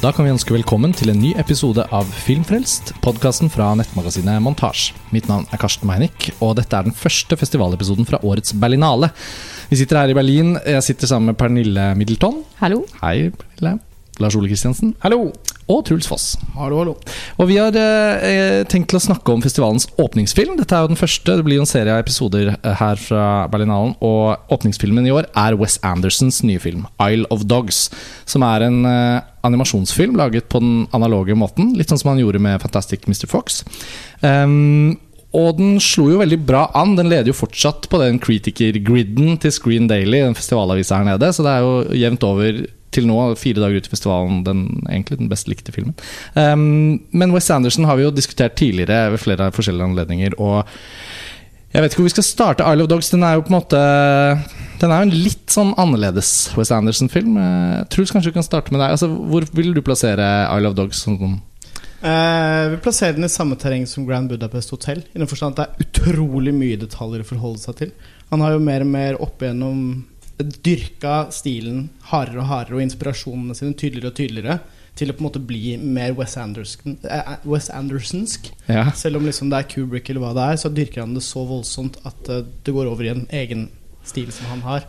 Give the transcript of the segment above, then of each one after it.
Da kan vi ønske velkommen til en ny episode av Filmfrelst, podkasten fra nettmagasinet Montasj. Mitt navn er Karsten Meinick, og dette er den første festivalepisoden fra årets Berlinale. Vi sitter her i Berlin. Jeg sitter sammen med Pernille Middleton. Hallo. Hei, Pernille. Lars Ole Kristiansen. Hallo. Og Truls Foss. Hallo, hallo. Og vi har eh, tenkt til å snakke om festivalens åpningsfilm. Dette er jo den første. Det blir en serie av episoder eh, her fra Berlinalen. Og åpningsfilmen i år er Wes Andersons nye film, 'Isle of Dogs'. Som er en eh, animasjonsfilm laget på den analoge måten. Litt sånn som han gjorde med Fantastic Mr. Fox. Um, og den slo jo veldig bra an. Den leder jo fortsatt på den critiker-griden til Screen Daily, den festivalavisa her nede. Så det er jo jevnt over til nå, fire dager ut i festivalen, den, egentlig den best likte filmen. Um, men Wes Anderson har vi jo diskutert tidligere ved flere forskjellige anledninger. Og jeg vet ikke hvor vi skal starte. Isle of Dogs den er jo på en måte Den er jo en litt sånn annerledes Wes Anderson-film. Jeg tror kanskje vi kan starte med deg. Altså, hvor vil du plassere Isle of Dogs? Sånn, Eh, vi plasserer den i samme terreng som Grand Budapest Hotel. I den forstand at det er utrolig mye detaljer å forholde seg til. Han har jo mer og mer opp igjennom dyrka stilen hardere og hardere, og inspirasjonene sine tydeligere og tydeligere. Til å på en måte bli mer Wes, Anderson, eh, Wes Andersonsk. ja. Selv om liksom det er Kubrick eller hva det er, så dyrker han det så voldsomt at uh, det går over i en egen stil som han har.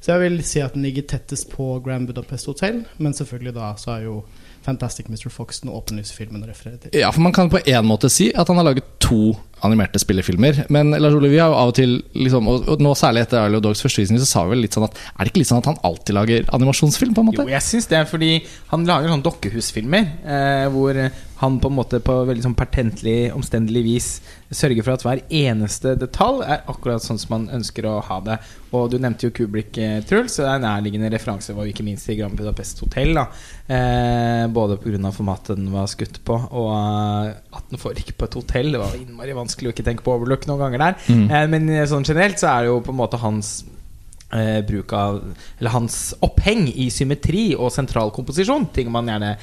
Så jeg vil si at den ligger tettest på Grand Budapest Hotel, men selvfølgelig da så er jo Fantastic Mr. Fox den åpenlyse filmen å referere til. Ja, for Man kan på en måte si at han har laget to animerte spillefilmer. Men Lars Ole, vi har jo av og til, liksom, og, og nå særlig etter Arlo Dogs første visning, så sa vi vel litt sånn at Er det ikke litt sånn at han alltid lager animasjonsfilm? på en måte? Jo, jeg syns det, fordi han lager sånn dokkehusfilmer eh, hvor han på en måte på veldig sånn pertentlig, omstendelig vis sørger for at hver eneste detalj er akkurat sånn som man ønsker å ha det. Og du nevnte jo Kubrick, eh, Truls, så det er en nærliggende referanse var ikke minst i Grand Budapest Hotel. da eh, Både pga. formatet den var skutt på, og eh, at den foregikk på et hotell. Det var innmari vanskelig å ikke tenke på overlook noen ganger der. Mm. Eh, men eh, sånn generelt så er det jo på en måte hans eh, bruk av Eller hans oppheng i symmetri og sentral komposisjon. Ting man gjerne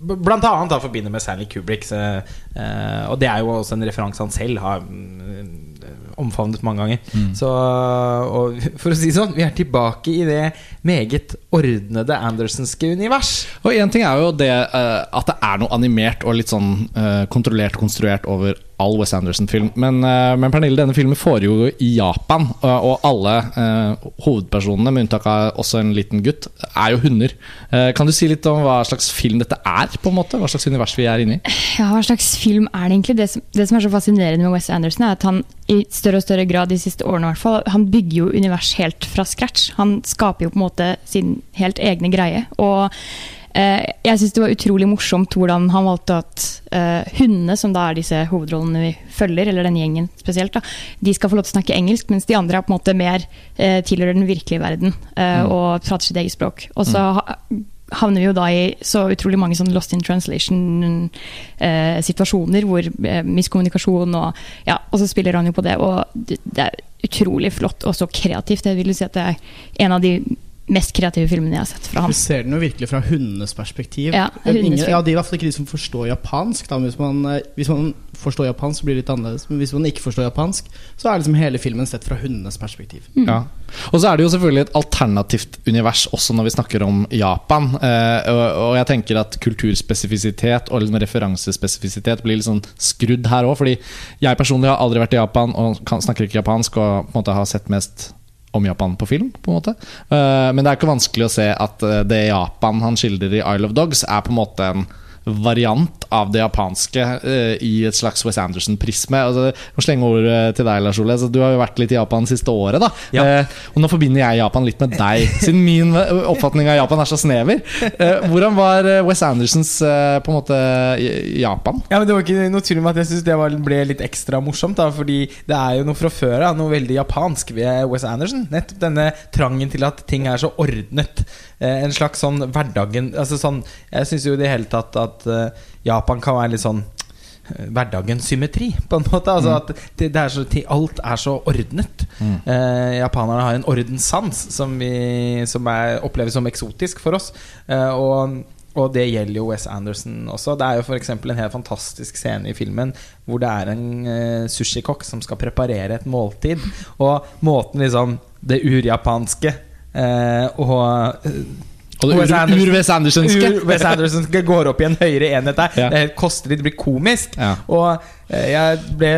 Blant annet da forbinder med Stanley Kubrick. Så, eh, og det er jo også en referanse han selv har mm, omfavnet mange ganger. Så og for å si sånn, vi er tilbake i det meget ordnede Andersenske univers. Og én ting er jo det eh, at det er noe animert og litt sånn eh, kontrollert konstruert over all Wes Anderson-film. Men, eh, men Pernille, denne filmen foregår i Japan, og, og alle eh, hovedpersonene, med unntak av også en liten gutt, er jo hunder. Eh, kan du si litt om hva slags film dette er? på en måte? Hva slags univers vi er inne i? Ja, hva slags film er det egentlig? Det som, det som er så fascinerende med Wes Anderson, er at han i større og større grad de siste årene i hvert fall, han bygger jo univers helt fra scratch. Han skaper jo på en måte sin helt egne greie. Og eh, jeg syns det var utrolig morsomt hvordan han valgte at eh, hundene, som da er disse hovedrollene vi følger, eller den gjengen spesielt, da, de skal få lov til å snakke engelsk, mens de andre er på en måte mer eh, tilhører den virkelige verden eh, Mm. og prater sitt eget språk. Og så ha- havner vi jo da i så utrolig mange sånn lost in translation-situasjoner hvor eh, miskommunikasjon og Ja, og så spiller han jo på det, og det, det er utrolig flott og så kreativt. Jeg vil si at det er en av de mest kreative filmene jeg har sett fra Du ser den jo virkelig fra hundenes perspektiv. Ja, Ingen, ja, De er i hvert fall ikke de som forstår japansk. Da. Hvis, man, eh, hvis man forstår japansk, så blir det litt annerledes. Men hvis man ikke forstår japansk, så er liksom hele filmen sett fra hundenes perspektiv. Ja. Og så er det jo selvfølgelig et alternativt univers også når vi snakker om Japan. Eh, og, og jeg tenker at kulturspesifisitet og liksom referansespesifisitet blir litt sånn skrudd her òg. Fordi jeg personlig har aldri vært i Japan og kan, snakker ikke japansk og på en måte har sett mest om Japan på film. på en måte Eh, Men det er ikke vanskelig å se at eh, det Japan han skildrer i Isle of Dogs, er på en måte en variant av det japanske uh, i et slags Wes Anderson-prisme. Altså, jeg må slenge ordet til deg, Lars Ole. Så du har jo vært litt i Japan det siste året. da Ja. uh, Og nå forbinder jeg Japan litt med deg, siden min eh, oppfatning av Japan er så snever. Uh, hvordan var West Wes Andersons eh, på en måte i- Japan? Ja, men Det var ikke noe tvil om at jeg syns det var, ble litt ekstra morsomt. da Fordi det er jo noe fra før av, noe veldig japansk ved Wes Anderson. Nettopp denne trangen til at ting er så ordnet. Eh, en slags sånn hverdagen altså sånn, Jeg syns jo i det hele tatt at eh, Japan kan være litt sånn eh, Hverdagens symmetri, på en måte. Altså at det, det er så, alt er så ordnet. Eh, japanerne har en ordenssans som, vi, som er, oppleves som eksotisk for oss. Eh, og og det gjelder jo Wes Anderson også. Det er jo f.eks. en helt fantastisk scene i filmen hvor det er en uh, sushikokk som skal preparere et måltid. Og måten liksom Det urjapanske eh, og ur-Wes Andersonske. Ur- Wes Andersenske går opp i en høyere enhet der. Ja. Det er helt kostelig, det blir komisk. Ja. Og eh, jeg ble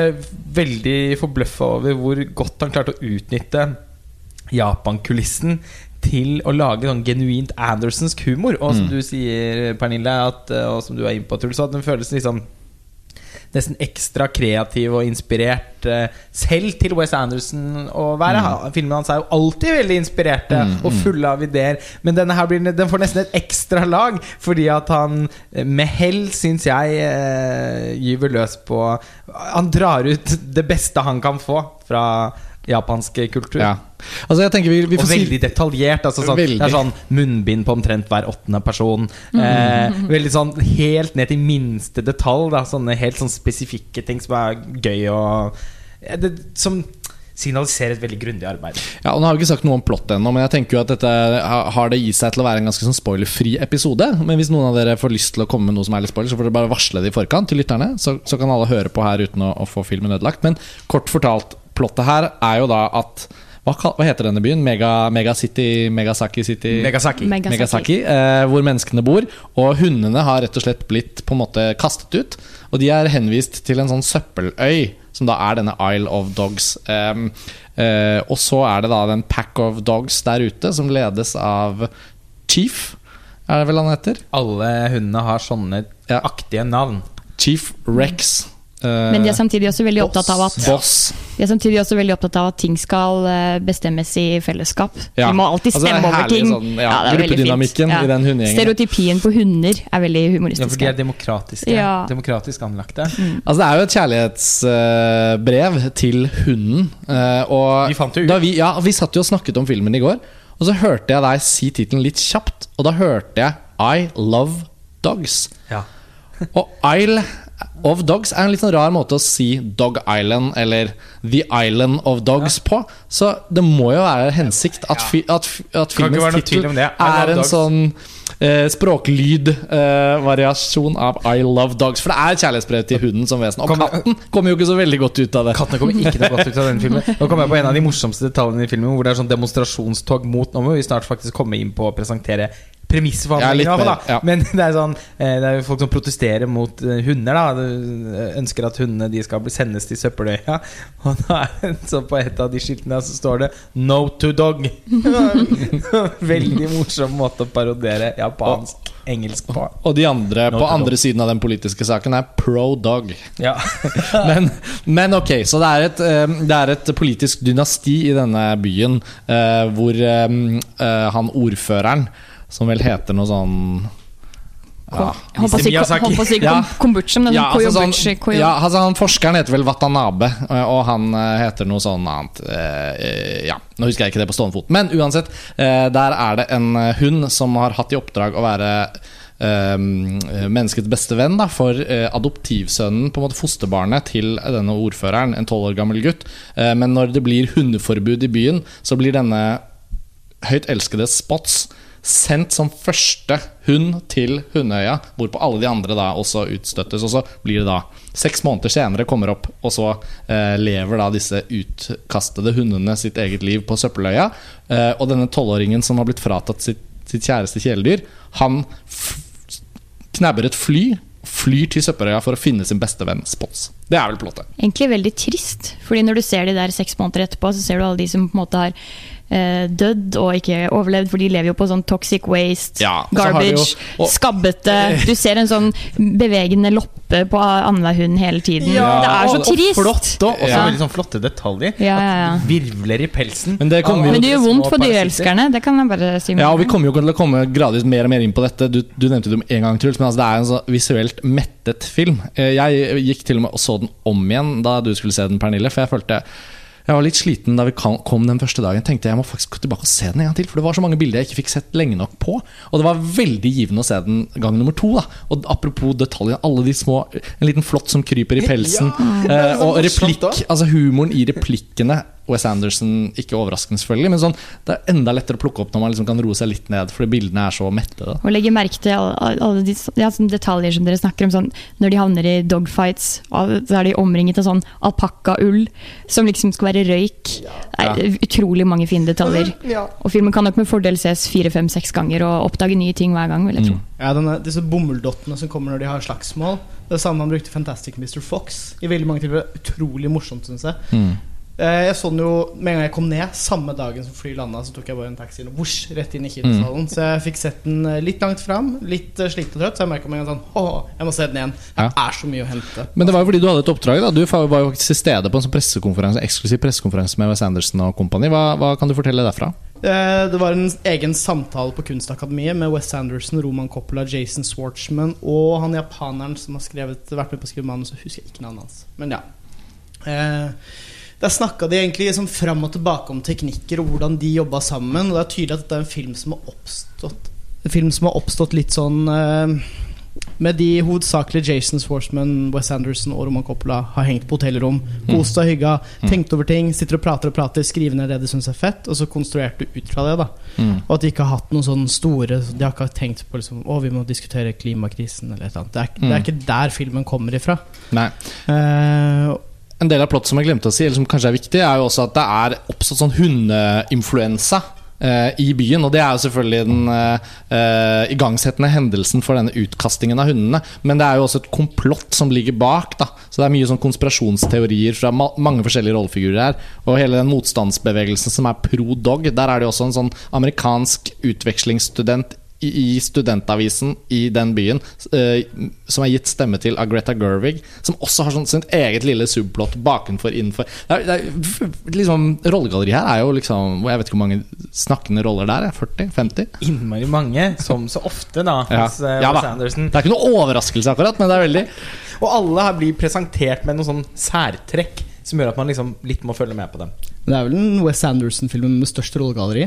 veldig forbløffa over hvor godt han klarte å utnytte Japan-kulissen til å lage sånn genuint andersensk humor. Og som du sier, Pernille, at, eh, og som du er inne på, Truls, at den føles liksom nesten ekstra kreativ og inspirert eh, selv til Wes Anderson å være. Han- Filmene hans er jo alltid veldig inspirerte og fulle av ideer. Men denne her blir, den får nesten et ekstra lag, fordi at han eh, med hell, syns jeg, eh, gyver løs på Han drar ut det beste han kan få fra japansk kultur. Ja. Altså, jeg tenker vi, vi får Og veldig detaljert. Altså sånn, Veldig. Det er sånn munnbind på omtrent hver åttende person. Eh, veldig sånn helt ned til minste detalj. Da, sånne helt sånn spesifikke ting som er gøy og det, Som signaliserer et veldig grundig arbeid. Ja, og Nå har vi ikke sagt noe om plott ennå, men jeg tenker jo at dette har det i seg til å være en ganske sånn spoilerfri episode. Men hvis noen av dere får lyst til å komme med noe som er litt spoiler, så får dere bare varsle det i forkant til lytterne. Så, så kan alle høre på her uten å, å få filmen ødelagt. Men kort fortalt, plottet her er jo da at Hva, hva heter denne byen? Mega, Mega City? Megasaki City? Megasaki. Megasaki. Megasaki, eh, hvor menneskene bor. Og hundene har rett og slett blitt på en måte kastet ut. Og de er henvist til en sånn søppeløy, som da er denne Isle of Dogs. Em, eh, og så er det da den Pack of Dogs der ute, som ledes av Chief, er det vel han heter? Alle hundene har sånne Ja. aktige navn. Chief Rex. Eh, Men de er samtidig også veldig opptatt av at Boss. De er samtidig også veldig opptatt av at ting skal eh, bestemmes i fellesskap. Ja. De må alltid Altså, det er stemme over ting. sånn, ja, er fint. gruppedynamikken i den hundegjengen. Stereotypien på hunder er veldig humoristisk. Ja, for de er demokratiske. Ja. Demokratisk anlagte. Altså Det er jo et kjærlighetsbrev til hunden. eh, og Vi fant det ut. Da vi, ja, vi satt jo og snakket om filmen i går, og så hørte jeg deg si tittelen litt kjapt. Og da hørte jeg I Love Dogs. Ja. Og Isle of Dogs er en litt sånn rar måte å si Dog Island eller The Island of Dogs på. Så det må jo være hensikt at, fi, at, at filmens tittel er en sånn eh, språklydvariasjon av I Love Dogs. For det er et kjærlighetsbrev til hunden som vesen. Og Kom- katten kommer jo ikke så veldig godt ut av det. Kattene kommer ikke noe godt ut av denne filmen. Nå kommer jeg på en av de morsomste detaljene i filmen, hvor det er sånn demonstrasjonstog mot Nå må vi snart faktisk komme inn på å presentere for Ja, mer, ja. Men det er sånn eh, Det er jo folk som protesterer mot eh, hunder. da De Ønsker at hundene de skal sendes til søppeløya. Og da er det så på et av de skiltene så står det 'No to dog'. Veldig morsom måte å parodiere japansk engelsk på. Og de andre No på andre andre siden av den politiske saken er pro dog. Ja. Men, men ok, så det er, et, eh, det er et politisk dynasti i denne byen eh, hvor eh, eh, han ordføreren, som vel heter noe sånn ja, Jeg holdt på å si, kombucha, men ja, altså, koyobuchi, sånn, ja, altså han Forskeren heter vel Watanabe, eh, og han eh, heter noe sånn annet. eh, Ja, Nå husker jeg ikke det på stående fot. Men uansett, eh, der er det en hund som har hatt i oppdrag å være eh, menneskets beste venn da, for eh, adoptivsønnen, på en måte fosterbarnet til denne ordføreren, en tolv år gammel gutt. Eh, men når det blir hundeforbud i byen, så blir denne høyt elskede Spots sendt som første hund til Hundeøya, hvorpå alle de andre da også utstøttes. Og så blir det da seks måneder senere kommer opp, og så eh, lever da disse utkastede hundene sitt eget liv på søppeløya. Eh, og denne tolvåringen som har blitt fratatt sitt, sitt kjæreste kjæledyr, han knabber et fly, flyr til søppeløya for å finne sin beste venn Spots. Det er vel plottet. Egentlig veldig trist, fordi når du ser de der seks måneder etterpå, så ser du alle de som på en måte har dødd og ikke overlevd, for de lever jo på sånn toxic waste, Ja, garbage, jo- og- skabbete Du ser en sånn bevegende loppe på annenhver hund hele tiden. det er så og, trist! Og flott, og også Ja. veldig sånn flotte detaljer. Ja, ja, ja. At virvler i pelsen. Men det Men det gjør vondt for dyreelskerne, det kan jeg bare si. Ja, og vi kommer jo til å komme gradvis mer og mer inn på dette. Du, du nevnte det om en gang, Truls, men altså, det er en så visuelt mettet film. Eh, Jeg gikk til og med og så den om igjen da du skulle se den, Pernille, for jeg følte jeg var litt sliten da vi kom den første dagen. Tenkte jeg må faktisk gå tilbake og se den en gang til, for det var så mange bilder jeg ikke fikk sett lenge nok på. Og det var veldig givende å se den gang nummer to. da Og apropos detaljer, alle de små En liten flått som kryper i pelsen. Ja, eh, og replikk, altså humoren i replikkene Wes Anderson, ikke overraskende selvfølgelig, men sånn, det er enda lettere å plukke opp når man liksom kan roe seg litt ned, fordi bildene er så mette. Da. Og legge merke til alle, alle de ja, sånn detaljer som dere snakker om. Sånn, når de havner i dogfights, så er de omringet av sånn alpakkaull som liksom skal være røyk. Det er utrolig mange fine detaljer. Og filmen kan nok med fordel ses fire, fem, seks ganger og oppdage nye ting hver gang. vil jeg tro. Ja, denne, Disse bomulldottene som kommer når de har slagsmål. Det er samme han brukte Fantastic Mr. Fox. I veldig mange tilfeller Utrolig morsomt, syns jeg. Mm. Eh, Jeg så den jo med en gang jeg kom ned, samme dagen som flyet landa, så tok jeg bare en taxi og vosj, rett inn i kinosalen. Så jeg fikk sett den eh, litt langt fram, litt eh, sliten og trøtt, så jeg merka med en gang sånn Åh, jeg må se den igjen. Det Ja. er så mye å hente. Men det var jo fordi du hadde et oppdrag. da Du var jo faktisk til stede på en sånn pressekonferanse eksklusiv pressekonferanse med Wes Anderson og kompani. Hva, hva kan du fortelle derfra? Det var en egen samtale på Kunstakademiet med Wes Anderson, Roman Coppola, Jason Swartzman og han japaneren som har skrevet, vært med på å skrive manus, så husker jeg ikke navnet hans. Men ja. Eh, Der snakka de egentlig liksom fram og tilbake om teknikker og hvordan de jobba sammen. Og det er tydelig at dette er en film som har oppstått En film som har oppstått litt sånn eh, med de hovedsakelig Jason Schwartzman, Wes Anderson og Roman Coppola har hengt på hotellrom, kost og hygga, tenkt over ting, sitter og prater og prater, skriver ned det de syns er fett, og så konstruert du ut fra det. da Mm. Og at de ikke har hatt noen sånne store De har ikke tenkt på liksom, Å, vi må diskutere klimakrisen eller et eller annet. Det er, det er Mm. ikke der filmen kommer ifra. Nei. Eh, En del av plottet som jeg glemte å si, eller som kanskje er viktig, er jo også at det er oppstått sånn hundeinfluensa. eh, I byen, og det er jo selvfølgelig den eh, igangsettende hendelsen for denne utkastingen av hundene. Men det er jo også et komplott som ligger bak. da Så det er mye sånn konspirasjonsteorier fra ma mange forskjellige rollefigurer her. Og hele den motstandsbevegelsen som er pro dog, der er det jo også en sånn amerikansk utvekslingsstudent i, studentavisen i den byen, eh, som er gitt stemme til av Greta Gerwig, som også har sånn sitt eget lille subplott bakenfor, innenfor det er, det er, liksom, Rollegalleriet her er jo liksom Jeg vet ikke hvor mange snakkende roller der er. 40-50? Innmari mange, som så ofte, da, Ja. hos eh, Ja da. Anderson. Det er ikke noe overraskelse, akkurat, men det er veldig Og alle her blir presentert med noen sånn særtrekk som gjør at man liksom litt må følge med på dem. det er vel den Wes Anderson-filmen med størst rollegalleri,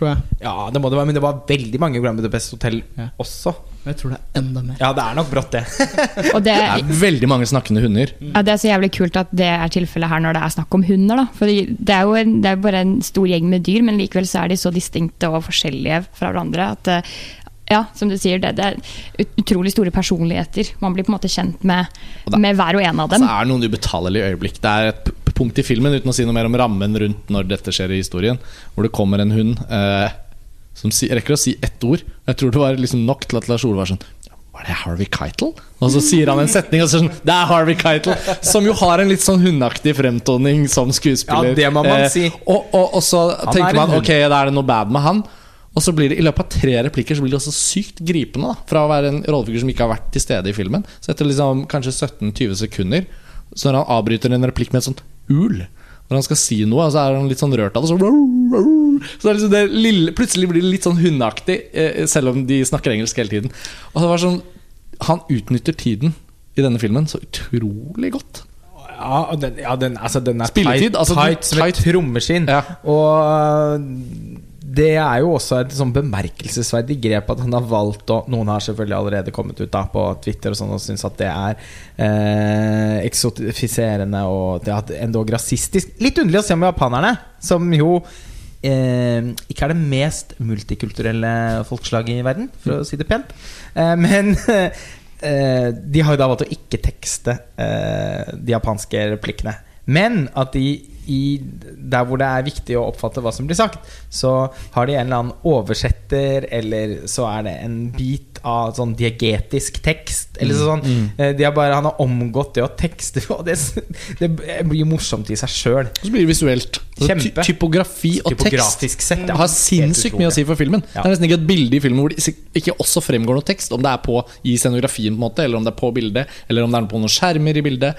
tror jeg. Ja, det må det være, men det var veldig mange Grand Budapest Hotel Ja. også. Jeg tror det er enda mer. Ja, det er nok brått, det. Og det, Det er veldig mange snakkende hunder. ja, det er så jævlig kult at det er tilfellet her når det er snakk om hunder. Da. Fordi det er jo en, det er bare en stor gjeng med dyr, men likevel så er de så distinkte og forskjellige fra hverandre at eh, ja, som du sier, det, det er utrolig store personligheter. Man blir på en måte kjent med, med hver og en av dem. Altså, er det noen ubetalelige øyeblikk. Det er et punkt i filmen, uten å si noe mer om rammen rundt når dette skjer i historien, hvor det kommer en hund eh, som si, rekker å si ett ord. Jeg tror det var liksom nok til at Lars Ole var sånn Var det Harvey Keitel? Og så sier han en setning, og så sånn Det er Harvey Keitel! Som jo har en litt sånn hundeaktig fremtoning som skuespiller. Ja, det må man Eh, si. Og, og, og så Han er tenker man ok, da er det noe bad med han. Og så blir det i løpet av tre replikker Så blir det også sykt gripende. da Fra å være en rollefigur som ikke har vært til stede i filmen. Så etter liksom kanskje 17-20 sekunder, så når han avbryter en replikk med et sånt ul Når han skal si noe, så er han litt sånn rørt av det. Så, så det liksom det lille, plutselig blir det litt sånn hundeaktig, eh, selv om de snakker engelsk hele tiden. Og det var sånn Han utnytter tiden i denne filmen så utrolig godt. Ja, den, ja, den, altså, den er Spilletid, tight, altså, tight som et tight. trommeskinn. Ja. Og det er jo også et sånn bemerkelsesverdig grep at han har valgt å Noen har selvfølgelig allerede kommet ut da på Twitter og sånn og syns at det er eh, eksotifiserende og det er endog rasistisk. Litt underlig å se om japanerne, som jo eh, ikke er det mest multikulturelle folkeslaget i verden, for å si det pent. Eh, men eh, de har jo da valgt å ikke tekste eh, de japanske replikkene. Men at de i der hvor det er viktig å oppfatte hva som blir sagt, så har de en eller annen oversetter, eller så er det en bit av sånn diegetisk tekst. Eller sånn Mm. de har bare, Han har omgått det å tekste, og det, det blir morsomt i seg sjøl. Og så blir det visuelt. Kjempe. typografi og tekst sett. ja. har sinnssykt mye å si for filmen. Ja. Det er nesten ikke et bilde i filmen hvor det ikke også fremgår noe tekst. Om det er på i scenografien, på en måte eller om det er på bildet, eller om det er på noen skjermer i bildet.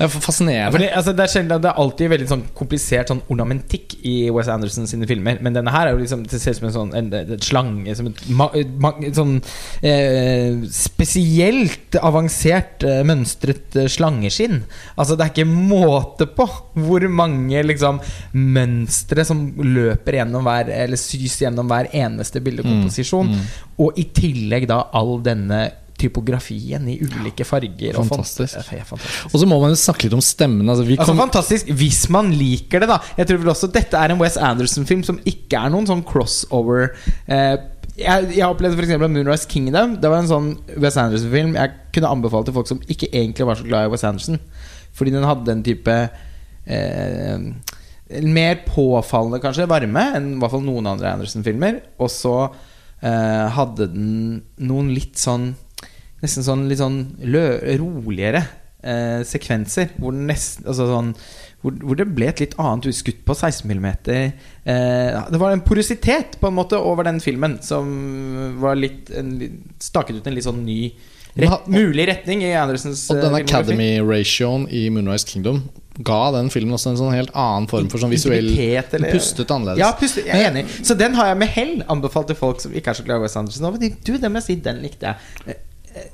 Det er fascinerende. fordi, altså, det, er sjelden, det er alltid veldig sånn komplisert sånn ornamentikk i Wes Anderson sine filmer. Men denne her er jo liksom Det ser ut som en sånn en, en slange Som et, ma, ma, sånn eh, spesielt avansert eh, mønstret eh, slangeskinn. Altså Det er ikke måte på hvor mange liksom mønstre som løper gjennom hver Eller sys gjennom hver eneste bildekomposisjon. Og i tillegg da all denne typografien i ulike farger. Fantastisk. Og, er fantastisk. Og så må man jo snakke litt om stemmen. Altså, vi Altså Fantastisk hvis man liker det, da. Jeg tror vel også Dette er en Wes Anderson-film som ikke er noen sånn crossover. Eh, jeg, jeg opplevde f.eks. Moonrise Kingdom. Det var en sånn Wes Anderson-film jeg kunne anbefale til folk som ikke egentlig var så glad i Wes Anderson. Fordi den hadde en type eh, Mer påfallende, kanskje, varme enn i hvert fall noen andre Anderson-filmer. Og så eh, hadde den noen litt sånn Nesten sånn litt sånn lø roligere eh, sekvenser. Hvor, nesten, altså sånn, hvor, hvor det ble et litt annet skutt på 16 mm. Eh, det var en porositet på en måte over den filmen som var litt, en, staket ut en litt sånn ny rett, mulig retning i Andersens og den eh. Academy-ratioen i Moonrise Kingdom ga den filmen også en sånn helt annen form for sånn visuell eller- Pustet annerledes. Ja, pustet, jeg er enig. Så den har jeg med hell anbefalt til folk som ikke er så glad i West Anderson. Du, den må jeg si, den likte jeg.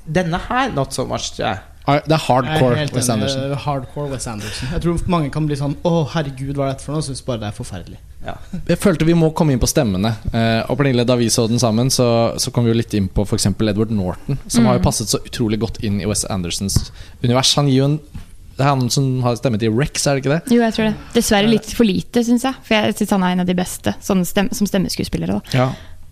Denne her, not so much. Yeah. Ah, Det er Jeg er hardcore Wes. Anderson. Hardcore Wes Anderson. Jeg tror mange kan bli sånn Å, herregud, hva er dette for noe? Og syns bare det er forferdelig. Ja. Jeg følte vi må komme inn på stemmene. Eh, og Pernille, Da vi så den sammen, så, så kom vi jo litt inn på f.eks. Edward Norton, som har jo passet så utrolig godt inn i Wes Andersons univers. Han gir jo en Det er han som har stemmet i Rex, er det ikke det? Jo, jeg tror det. Dessverre litt for lite, syns jeg. For jeg syns han er en av de beste sånn som stemmeskuespillere. Da. Ja.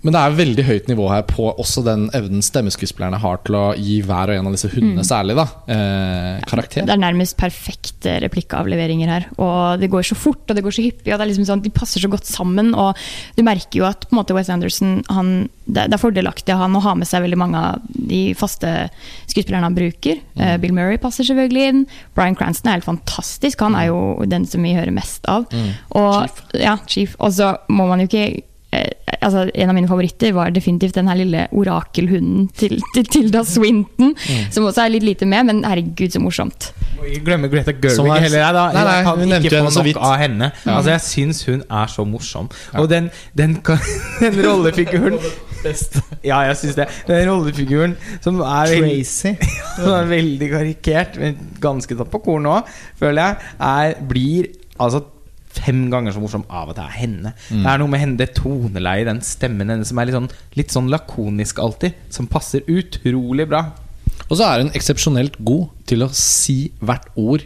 Men det er veldig høyt nivå her på også den evnen stemmeskuespillerne har til å gi hver og en av disse hundene særlig, da. Eh, karakter. Det er nærmest perfekte replikkavleveringer her. Og det går så fort, og det går så hyppig, og det er liksom sånn, de passer så godt sammen. Og du merker jo at på en måte Wes Anderson han, det, er fordelaktig av han å ha med seg veldig mange av de faste skuespillerne han bruker. Mm. Bill Murray passer selvfølgelig inn. Bryan Cranston er helt fantastisk. Han er jo den som vi hører mest av. Og, Chief. Ja, Chief. Og så må man jo ikke eh, Altså, en av mine favoritter var definitivt den her lille orakelhunden til, til Tilda Swinton. Som også er litt lite med, men herregud, så morsomt. Glemme Greta Som Gerwig er- heller. Jeg, da. Nei, nei, jeg hun kan nevnte ikke henne få så nok vidt. av henne. Ja. Altså Jeg syns hun er så morsom. Og den, den, den rollefiguren Ja, jeg syns det. Den rollefiguren som er veldig, som er veldig karikert, men ganske tatt på kornet òg, føler jeg, er, blir altså fem ganger så morsom av at det er henne. Mm. Det er noe med henne, det toneleiet, den stemmen hennes som er litt sånn, litt sånn lakonisk alltid, som passer utrolig bra. Og så er hun eksepsjonelt god til å si hvert ord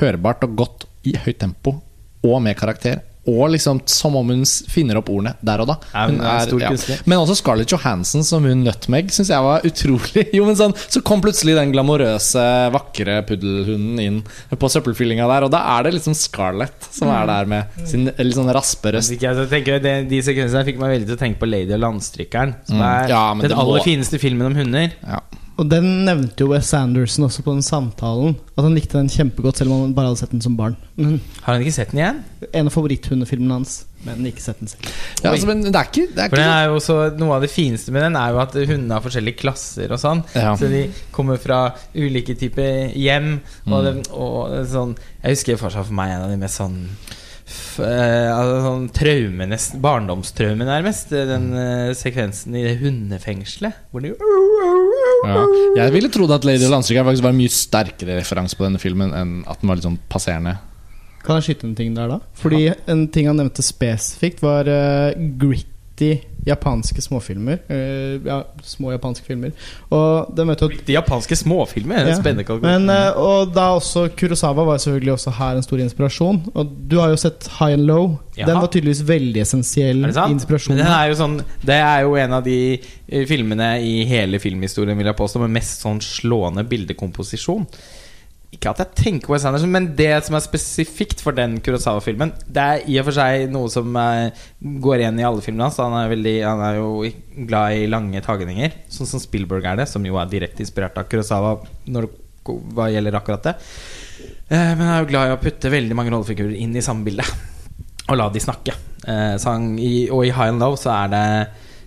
hørbart og godt i høyt tempo og med karakter. Og liksom som om hun finner opp ordene der og da. Hun er ja. Men også Scarlett Johansson som hun Nutmeg syns jeg var utrolig Jo, men sånn, Så kom plutselig den glamorøse, vakre puddelhunden inn på søppelfyllinga der, og da er det liksom Scarlett som er der med sin litt sånn raspe røst. jeg tenker, det, de sekvensene fikk meg veldig til å tenke på Lady og landstrykkeren. Som Mm. er Ja, den aller må- fineste filmen om hunder. Ja. Og den nevnte jo Wes Anderson også på den samtalen. At han likte den kjempegodt, selv om han bare hadde sett den som barn. Men Har han ikke sett den igjen? En av favoritthundefilmene hans, men ikke sett den selv. Ja, altså, men det er ikke, det er For den er jo også, Noe av det fineste med den er jo at hundene har forskjellige klasser og sånn. Ja. Så de kommer fra ulike typer hjem. Og, Mm. det, og sånn Jeg husker fortsatt for meg en av de mest sånn f, eh, altså sånn traume, nest, barndomstraume, nærmest. Den eh, sekvensen i det hundefengselet. Hvor de Ja. Jeg ville trodd at Lady Landstryker faktisk var en mye sterkere referanse på denne filmen enn at den var litt sånn passerende. Kan jeg skyte en ting der, da? Fordi en ting han nevnte spesifikt, var uh, gritty japanske småfilmer. Eh, ja, små japanske filmer. Og det møtte jo De japanske småfilmer. Ja. Ja. Spennende kategori. Eh, og da også Kurosawa var selvfølgelig også her en stor inspirasjon. Og du har jo sett High and Low. Jaha. Den var tydeligvis veldig essensiell inspirasjon. Men den er jo sånn, det er jo en av de eh, filmene i hele filmhistorien vil jeg påstå med mest sånn slående bildekomposisjon. Ikke at jeg tenker Wes Anderson, men det som er spesifikt for den Kurosawa-filmen, det er i og for seg noe som eh, går igjen i alle filmene hans. Han han er jo glad i lange tagninger, sånn som Spielberg er det, som jo er direkte inspirert av Kurosawa når hva gjelder akkurat det. Eh, men han er jo glad i å putte veldig mange rollefigurer inn i samme bilde og la de snakke. Eh, han, og i High and Low så er det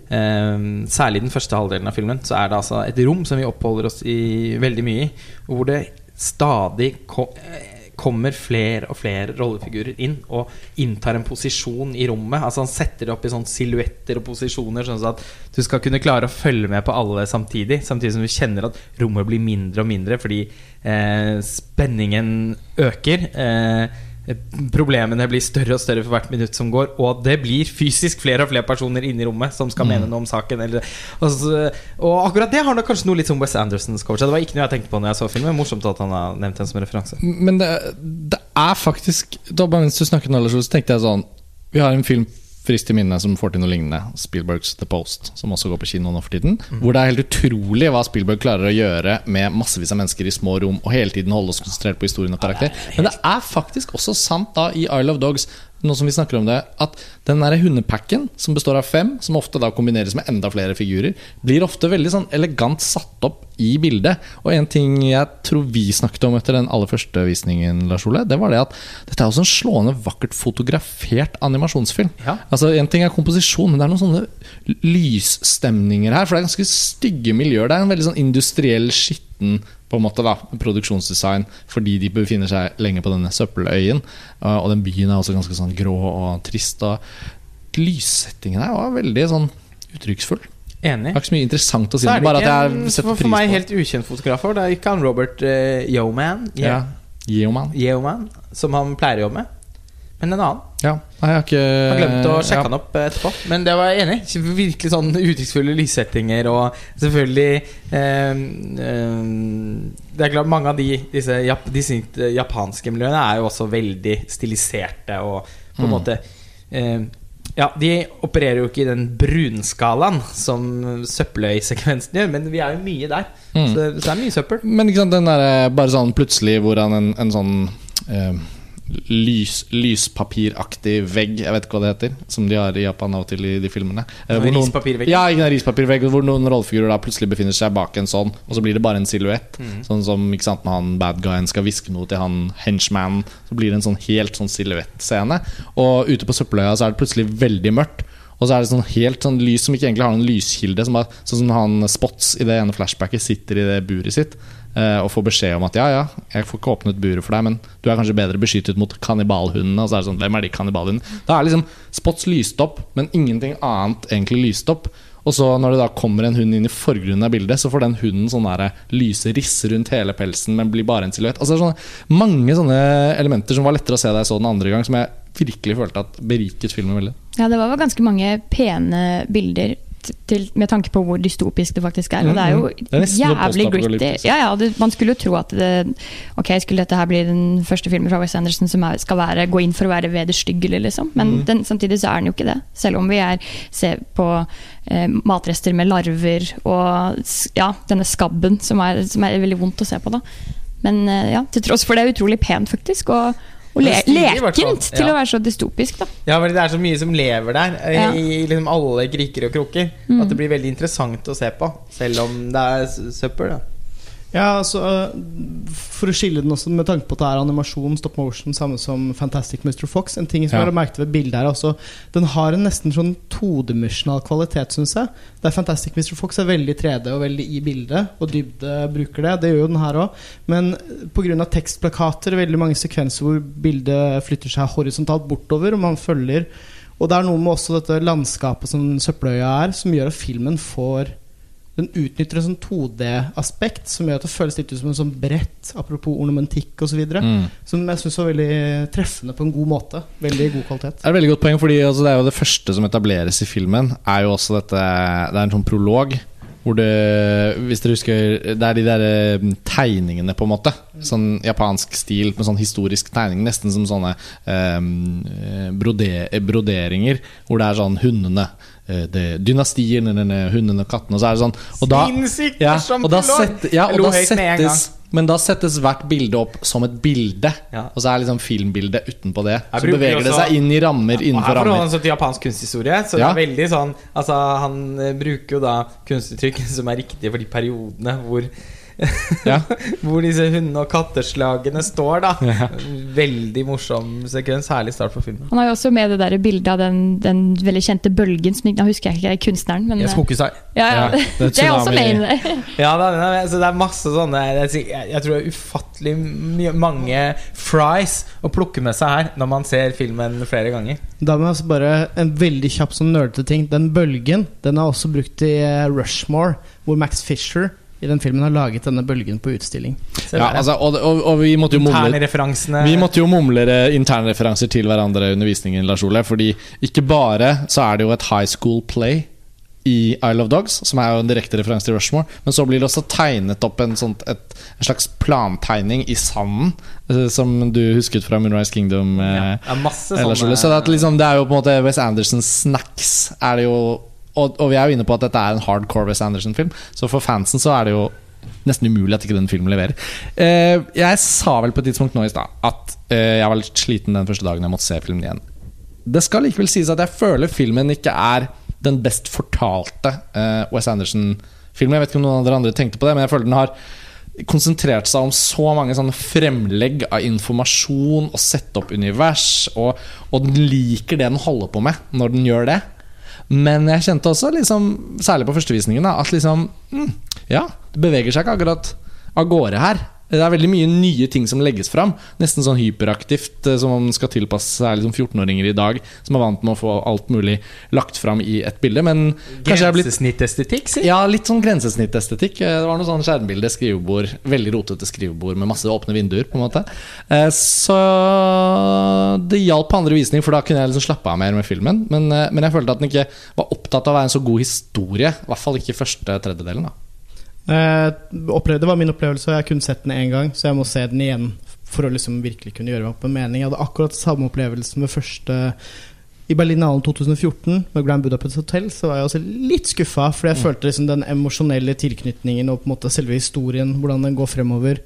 Um, Særlig den første halvdelen av filmen Så er det altså et rom som vi oppholder oss i veldig mye i. Hvor det stadig ko kommer flere og flere rollefigurer inn og inntar en posisjon i rommet. Altså Han setter det opp i sånne silhuetter og posisjoner, sånn at du skal kunne klare å følge med på alle samtidig. Samtidig som du kjenner at rommet blir mindre og mindre fordi eh, spenningen øker. Eh, problemene blir større og større for hvert minutt som går, og det blir fysisk flere og flere personer inne i rommet som skal mene noe om saken. Eller, altså, og akkurat det har nok kanskje noe litt som Wes Andersons coach. Det var ikke noe jeg tenkte på når jeg så filmen. Morsomt at han har nevnt den som referanse. Men det, det er faktisk da, Mens du snakket nå, så tenkte jeg sånn Vi har en film friskt i minne som får til noe lignende. Spielbergs The Post, som også går på kino nå for tiden. Hvor det er helt utrolig hva Spielberg klarer å gjøre med massevis av mennesker i små rom, og hele tiden holde oss konsentrert på historien og karakter. Men det er faktisk også sant da i Isle of Dogs, nå som vi snakker om det, at den der hundepacken, som består av fem, som ofte da kombineres med enda flere figurer, blir ofte veldig sånn elegant satt opp i bildet. Og en ting jeg tror vi snakket om etter den aller første visningen, Lars Ole, det var det at dette er også en slående vakkert fotografert animasjonsfilm. Ja. Altså En ting er komposisjon, men det er noen sånne lysstemninger her. For det er ganske stygge miljøer. Det er en veldig sånn industriell, skitten på en måte da produksjonsdesign fordi de befinner seg lenge på denne søppeløyen. Uh, Og den byen er også ganske sånn grå og trist. Og lyssettingen her var veldig sånn uttrykksfull. Det var er ikke så mye interessant å si. Så er det bare at jeg en, setter for, på for meg helt ukjent fotografer. Det er ikke han Robert uh, Yeoman, Ja. Yeoman. Yeoman som han pleier å jobbe med, men en annen. Ja. Nei, jeg har ikke har glemt å sjekke ja. den opp etterpå. Men det var jeg enig i. Virkelig sånn uttrykksfulle lyssettinger og selvfølgelig eh, eh, Det er klart Mange av de, disse, jap, disse japanske miljøene er jo også veldig stiliserte og på en Mm. måte eh, ja, De opererer jo ikke i den brunskalaen som søppeløysekvensen gjør, men vi er jo mye der. Mm. Så, så det er mye søppel. Men ikke sant, den der, bare sånn plutselig hvordan en, en sånn eh, lys, lyspapiraktig vegg, jeg vet ikke hva det heter, som de har i Japan av og til i de filmene. Eh, hvor noen- Ja, ikke en rispapirvegg, hvor noen rollefigurer da plutselig befinner seg bak en sånn, og så blir det bare en silhuett. Mm. Sånn som ikke sant, når han bad guyen skal hviske noe til han henchmanen, så blir det en sånn helt sånn silhuettscene. Og ute på søppeløya så er det plutselig veldig mørkt. Og så er det sånn helt sånn lys som ikke egentlig har noen lyskilde. Som bare, sånn som han Spots i det ene flashbacket sitter i det buret sitt og får beskjed om at ja, ja, jeg får ikke åpnet buret for deg, men du er kanskje bedre beskyttet mot kannibalhundene. Og så er det sånn, hvem er de kannibalhundene? Da er liksom Spots lyst opp, men ingenting annet egentlig lyst opp. Og så når det da kommer en hund inn i forgrunnen av bildet, så får den hunden sånn der lyse risser rundt hele pelsen, men blir bare en silhuett. Altså sånne, mange sånne elementer som var lettere å se da jeg så den andre gang, som jeg virkelig følte at beriket filmen veldig. Ja, det var ganske mange pene bilder til, med tanke på hvor dystopisk det faktisk er. Og det er jo. Det er sånn jævlig gritty. Ja, ja, det, man skulle jo tro at det Ok, skulle dette her bli den første filmen fra West Anderson som er, skal være, gå inn for å være vederstyggelig, liksom. Men mm. den, samtidig så er den jo ikke det. Selv om vi er, ser på eh, matrester med larver og ja, denne skabben som er, som er veldig vondt å se på, da. Men eh, ja, til tross for det er utrolig pent, faktisk. Og, og le stilig, lekent til Ja. å være så dystopisk, da. Ja, men Det er så mye som lever der, eh, Ja. i liksom alle kriker og kroker. Mm. At det blir veldig interessant å se på, selv om det er søppel. Da. Ja, altså øh, For å skille den også med tanke på at det er animasjon, stop motion, samme som Fantastic Mr. Fox. En ting som Ja. jeg har merket ved bildet her også Den har en nesten sånn todimensjonal kvalitet, syns jeg. Der Fantastic Mr. Fox er veldig 3D og veldig i bildet, og dybde bruker det. Det gjør jo den her òg. Men pga. tekstplakater, veldig mange sekvenser hvor bildet flytter seg horisontalt bortover, og man følger Og det er noe med også dette landskapet som Søppeløya er, som gjør at filmen får den utnytter en sånn 2D-aspekt som gjør at det føles litt ut som en sånn brett, apropos ornamentikk osv. Mm. Som jeg syns var veldig treffende på en god måte. Veldig god kvalitet. Det er et veldig godt poeng, fordi altså, det er jo det første som etableres i filmen. Er jo også dette Det er en sånn prolog. Hvor det, hvis dere husker Det er de der eh, tegningene, på en måte. Sånn japansk stil med sånn historisk tegning. Nesten som sånne eh, brode, broderinger. Hvor det er sånn hundene det, dynastien, denne hunden og katten. Og så er det sånn Og da, ja, og da, ja, og da settes Men da settes hvert bilde opp som et bilde. Ja. Og så er liksom filmbildet utenpå det. Så beveger beveger det seg inn i rammer Og innenfor rammer. en sånn japansk kunsthistorie. Så Ja. det er veldig sånn Altså Han eh, bruker jo da kunstuttrykk som er riktige for de periodene hvor Ja. Hvor disse hunde- og katteslagene står, da. Ja. Veldig morsom sekvens. Herlig start på filmen. Han har jo også med det der bildet av den, den veldig kjente bølgen som Nå husker jeg ikke kunstneren, men Jeg Skokusai. ja, ja, Ja, det, det er er også med tsunami. der. det. Ja, da, altså det er masse sånne Jeg, jeg, jeg tror det er ufattelig mye- mange fries å plukke med seg her når man ser filmen flere ganger. Da må jeg bare En veldig kjapp sånn nerdete ting. Den bølgen Den er også brukt i eh, Rushmore, hvor Max Fisher i den filmen har laget denne bølgen på utstilling. Ja, altså, og, og, og vi måtte jo mumle. Vi måtte jo mumle internreferanser til hverandre i undervisningen. Lars Ole. Fordi ikke bare så er det jo et high school play i Isle of Dogs, som er jo en direkte referanse til Rushmore, men så blir det også tegnet opp en, sånt, et, en slags plantegning i sanden, eh, som du husket fra Moonrise Kingdom. Ja, ja, er masse sånne så det, er liksom, det er jo på en måte Wes Andersons snacks. Er det jo, og, og vi er jo inne på at dette er en hardcore Wes Anderson-film, så for fansen så er det jo nesten umulig at ikke den filmen leverer. Eh, jeg sa vel på et tidspunkt nå i stad at eh, jeg var litt sliten den første dagen jeg måtte se filmen igjen. Det skal likevel sies at jeg føler filmen ikke er den best fortalte eh, Wes Anderson-filmen. Jeg vet ikke om noen av dere andre tenkte på det, men jeg føler den har konsentrert seg om så mange sånne fremlegg av informasjon og sette opp univers, og, og den liker det den holder på med når den gjør det. Men jeg kjente også, liksom, særlig på førstevisningen, at liksom mm, Ja, det beveger seg ikke akkurat av gårde her. Det er veldig mye nye ting som legges fram. Nesten sånn hyperaktivt, eh, som om skal tilpasse seg liksom 14-åringer i dag, som er vant med å få alt mulig lagt fram i et bilde. Men Grensesnittestetikk, si. ja, litt sånn grensesnittestetikk. Eh, Det var noe sånn skjermbilde, skrivebord, veldig rotete skrivebord med masse åpne vinduer. på en måte Eh, Så det hjalp på andre visning, for da kunne jeg liksom slappe av mer med filmen. Men, men jeg følte at den ikke var opptatt av å være en så god historie. I hvert fall ikke første tredjedelen. da det var min opplevelse, og jeg har kun sett den én gang, så jeg må se den igjen for å liksom virkelig kunne gjøre meg opp en mening. Jeg hadde akkurat samme opplevelsen med første I Berlinalen 2014, med Grand Budapest Hotel, så var jeg også litt skuffa, for jeg følte liksom den emosjonelle tilknytningen og på en måte selve historien, hvordan den går fremover,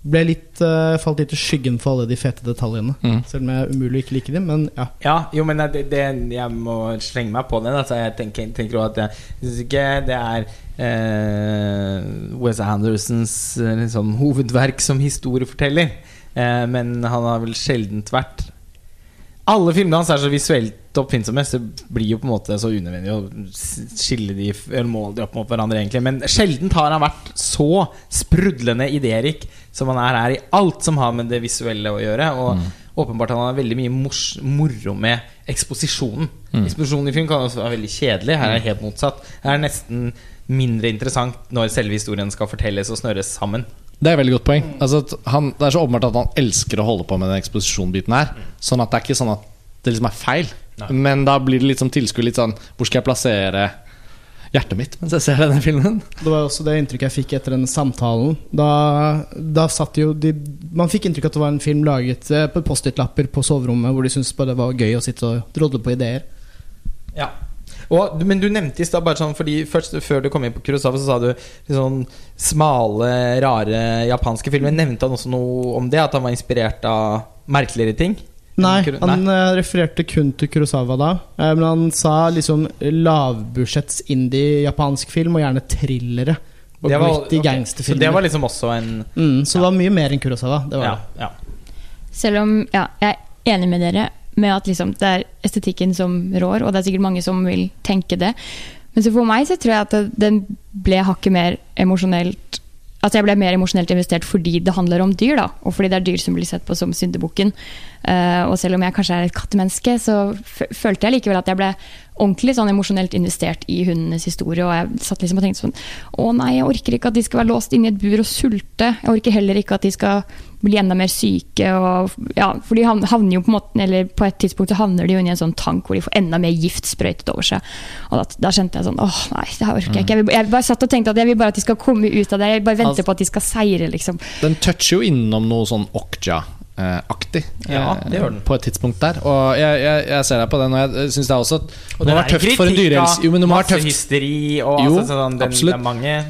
ble litt, uh, falt litt i skyggen for alle de fete detaljene. Mm. Selv om jeg umulig ikke liker dem, men ja. Ja, jo, men det, det, jeg må slenge meg på den. Altså, jeg tenker, tenker også at jeg syns ikke det er eh, Wes Andersons eh, liksom, hovedverk som historieforteller. Eh, men han har vel sjeldent vært Alle filmene hans er så visuelt oppfinnsomme, så det blir jo på en måte så unødvendig å skille de eller måle de opp mot hverandre, egentlig. Men sjeldent har han vært så sprudlende idérik som han er her i alt som har med det visuelle å gjøre. Og åpenbart han har veldig mye mors moro med eksposisjonen. Eksposisjonen i film kan også være veldig kjedelig. Her er det helt motsatt. Her er det nesten mindre interessant når selve historien skal fortelles og snøres sammen. Det er et veldig godt poeng. Altså, han, det er så åpenbart at han elsker å holde på med den eksposisjonbiten her. Sånn at det er ikke sånn at det liksom er feil. Nei. Men da blir det litt som tilskuer litt sånn Hvor skal jeg plassere hjertet mitt mens jeg ser denne filmen? Det var også det inntrykket jeg fikk etter den samtalen. Da, da satt jo de, Man fikk inntrykk av at det var en film laget eh, på Post-It-lapper på soverommet, hvor de syntes bare det var gøy å sitte og drodle på ideer. Ja og, men du nevnte i stad bare sånn Fordi først Før du kom inn på Kurosawa, så sa du sånn smale, rare japanske filmer. Nevnte han også noe om det? At han var inspirert av merkeligere ting? Nei, han Nei. refererte kun til Kurosawa da. Eh, men han sa liksom lavbudsjetts indie-japansk film, og gjerne thrillere. Og Det var- gritty okay. gangsterfilmer. Så det var liksom også en mm, så det var mye mer enn Kurosawa. Det var ja, ja. Selv om ja, jeg er enig med dere med at liksom, det er estetikken som rår, og det er sikkert mange som vil tenke det. Men så for meg så tror jeg at den ble hakket mer emosjonelt Altså jeg ble mer emosjonelt investert fordi det handler om dyr, da. Og fordi det er dyr som blir sett på som syndebukken. Uh, og selv om jeg kanskje er et kattemenneske, så følte jeg likevel at jeg ble ordentlig sånn emosjonelt investert i hundenes historie. Og jeg satt liksom og tenkte sånn Å nei, jeg orker ikke at de skal være låst inne i et bur og sulte. Jeg orker heller ikke at de skal bli enda mer syke. Og, ja, for de havner jo på en måte Eller på et tidspunkt så havner de jo inn i en sånn tank hvor de får enda mer gift sprøytet over seg. Og da, da kjente jeg sånn Åh, nei, det her orker jeg ikke. Jeg, vil, jeg bare satt og tenkte at jeg vil bare at de skal komme ut av det. Jeg bare venter Altså- på at de skal seire, liksom. Den toucher jo innom noe sånn Ja, eh, det gjør den. på et tidspunkt der. Og jeg, jeg, jeg ser deg på den, og jeg syns det er også Og det er tøft for en dyreelsker Jo, men det må være tøft hysteri og Jo, altså, sånn, den, absolutt.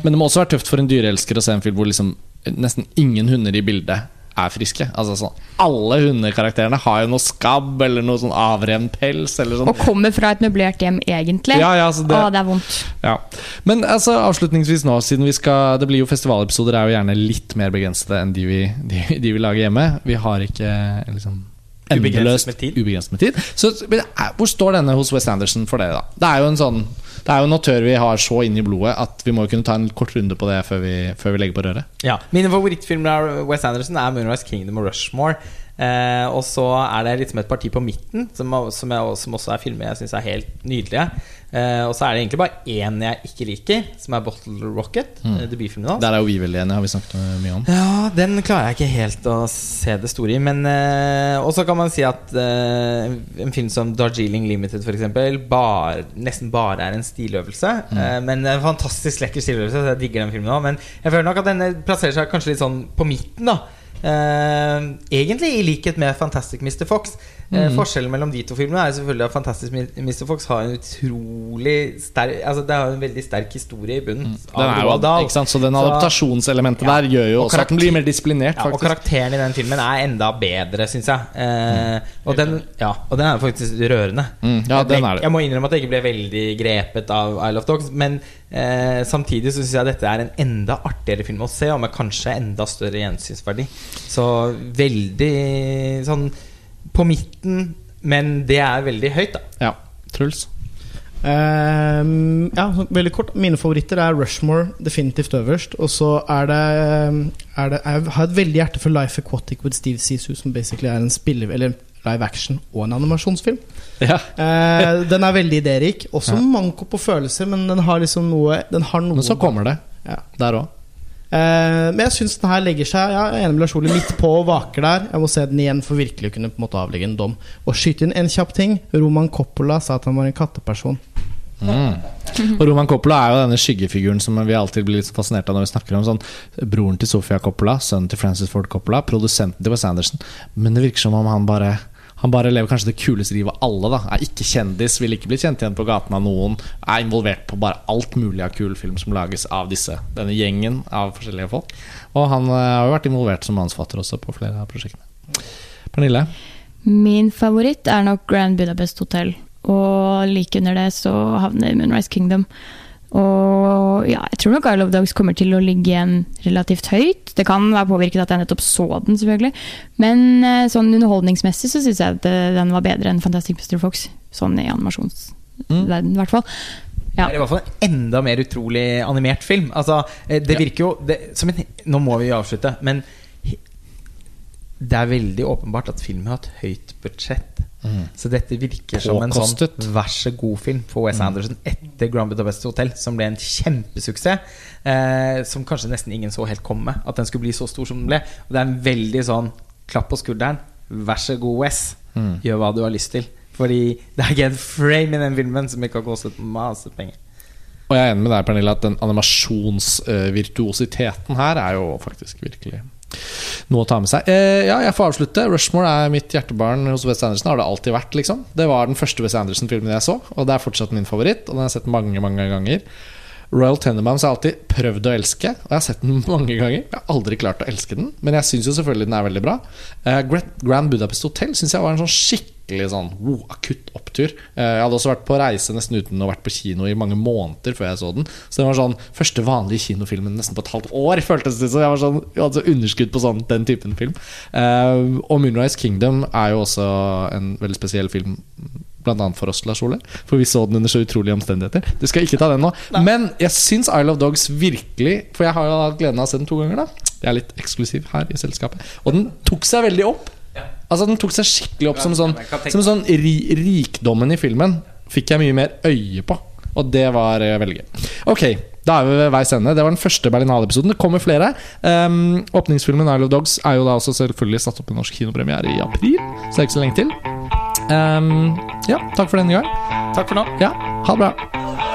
Men det må også være tøft for en dyreelsker å se en film hvor liksom nesten ingen hunder i bildet er friske. Altså sånn Alle hundekarakterene har jo noe skabb eller noe sånn avrevnet pels. Eller sånn. Og kommer fra et møblert hjem, egentlig. Ja, ja, så det- Å, det er vondt. Ja. Men altså, avslutningsvis nå, siden vi skal Det blir jo festivalepisoder er jo gjerne litt mer begrensede enn de vi, de, de vi lager hjemme. Vi har ikke liksom Ubegrenset endeløst med tid. ubegrenset med tid. Så men, eh, hvor står denne hos West Anderson for dere, da? Det er jo en sånn Det er jo en autør vi har så inn i blodet at vi må jo kunne ta en kort runde på det før vi, før vi legger på røret. Ja, Mine favorittfilmer av Wes Anderson er Moonrise Kingdom og Rushmore. Eh, og så er det liksom et parti på midten som, som, jeg, som også er filmer jeg syns er helt nydelige. Eh, og så er det egentlig bare én jeg ikke liker, som er Bottle Rocket. Mm. eh, Debutfilmen hans. Der er jo vi veldig enige, har vi snakket mye om. Ja, den klarer jeg ikke helt å se det store i. Men eh, Og så kan man si at eh, en film som Darjeeling Limited for eksempel, nesten bare er en stiløvelse. Eh, men en fantastisk lekker stiløvelse, så jeg digger den filmen òg. Men jeg føler nok at denne plasserer seg kanskje litt sånn på midten, da. Eh, egentlig i likhet med Fantastic Mr. Fox. Eh, forskjellen mellom de to filmene er selvfølgelig at Fantastic Mr. Fox har en utrolig sterk Altså Det har en veldig sterk historie i bunnen. Den er jo, ikke sant? Så den adaptasjonselementet Ja. der gjør jo Og også at den blir mer disiplinert, ja, og karakteren i den filmen er enda bedre, syns jeg. Eh, og, den, ja, og den er faktisk rørende. Mm, ja, den er det. Jeg må innrømme at jeg ikke ble veldig grepet av Isle of Dogs, men eh, samtidig så syns jeg dette er en enda artigere film å se, og med kanskje enda større gjensynsverdi. Så veldig sånn på midten, men det er veldig høyt, da. Ja. Truls? Um, ja, veldig kort. Mine favoritter er Rushmore definitivt øverst. Og så er det, er det Jeg har et veldig hjerte for Life Aquatic with Steve Sisu, som basically er en spiller Eller live action og en animasjonsfilm. Ja. Eh, den er veldig idérik. Også Ja. manko på følelser, men den har liksom noe Den har noe Men så kommer det. Ja. Der òg. Eh, men jeg syns den her legger seg ja, Jeg er enig med Lars Ole midt på og vaker der. Jeg må se den igjen for virkelig å kunne på en måte avlegge en dom. Og skyte inn en kjapp ting. Roman Coppola sa at han var en katteperson. Mm. Og Roman Coppola er jo denne skyggefiguren som vi alltid blir litt fascinert av når vi snakker om sånn broren til Sofia Coppola, sønnen til Francis Ford Coppola, produsenten til Wes Anderson. Men det virker som om han bare han bare lever kanskje det kuleste livet av alle. da Er ikke kjendis, vil ikke bli kjent igjen på gaten av noen. Er involvert på bare alt mulig av kul film som lages av disse denne gjengen av forskjellige folk. Og han eh, har jo vært involvert som mannsfatter også på flere av prosjektene. Pernille? Min favoritt er nok Grand Budapest Hotel. Og like under det så havner Moonrise Kingdom. Og ja, jeg tror nok Isle of Dogs kommer til å ligge igjen relativt høyt. Det kan være påvirket at jeg nettopp så den, selvfølgelig. Men eh, sånn underholdningsmessig så syns jeg at eh, den var bedre enn Fantastic Mr. Fox. Sånn i animasjonsverden, i hvert fall. Ja. Det er i hvert fall en enda mer utrolig animert film. Altså, eh, det virker jo det, som en, Nå må vi avslutte, men det er veldig åpenbart at filmen har et høyt budsjett. Så dette virker som en sånn vær så god-film for Wes Anderson etter Grand Budapest Hotel, som ble en kjempesuksess. Eh, som kanskje nesten ingen så helt komme. At den skulle bli så stor som den ble. Og det er en veldig sånn klapp på skulderen. Vær så god, Wes. Gjør hva du har lyst til. Fordi det er ikke en frame i den filmen som ikke har kostet masse penger. Og jeg er enig med deg, Pernille, at den animasjonsvirtuositeten her er jo faktisk virkelig noe å ta med seg. Eh, ja, jeg får avslutte. Rushmore er mitt hjertebarn hos Wes Anderson. Har det alltid vært, liksom. Det var den første Wes Anderson-filmen jeg så, og det er fortsatt min favoritt. Og den har jeg sett mange, mange ganger. Royal Tenenbaums har jeg alltid prøvd å elske, og jeg har sett den mange ganger. Jeg har aldri klart å elske den, men jeg syns jo selvfølgelig den er veldig bra. Eh, Grand Budapest Hotel syns jeg var en sånn skikkelig sånn wow, akutt opptur. Eh, jeg hadde også vært på reise nesten uten å ha vært på kino i mange måneder før jeg så den. Så det var sånn første vanlige kinofilmen nesten på et halvt år, føltes det som. Jeg, sånn, jeg hadde så underskudd på sånn, den typen film. Eh, og Moonrise Kingdom er jo også en veldig spesiell film. Blant annet for oss, Lars Ole. For vi så den under så utrolige omstendigheter. Du skal ikke ta den nå. Men jeg syns I Love Dogs virkelig For jeg har jo hatt gleden av å se den to ganger. da Jeg er litt eksklusiv her i selskapet. Og den tok seg veldig opp. Altså Den tok seg skikkelig opp som sånn Som sånn ri, Rikdommen i filmen fikk jeg mye mer øye på. Og det var eh, veldig gøy. Ok, da er vi ved veis ende. Det var den første Berlinale-episoden. Det kommer flere. Um, åpningsfilmen Isle of Dogs er jo da også selvfølgelig satt opp en norsk kinopremiere i april. Så det er ikke så lenge til. Um, ja, takk for denne gang. Takk for nå. Ja, ha det bra.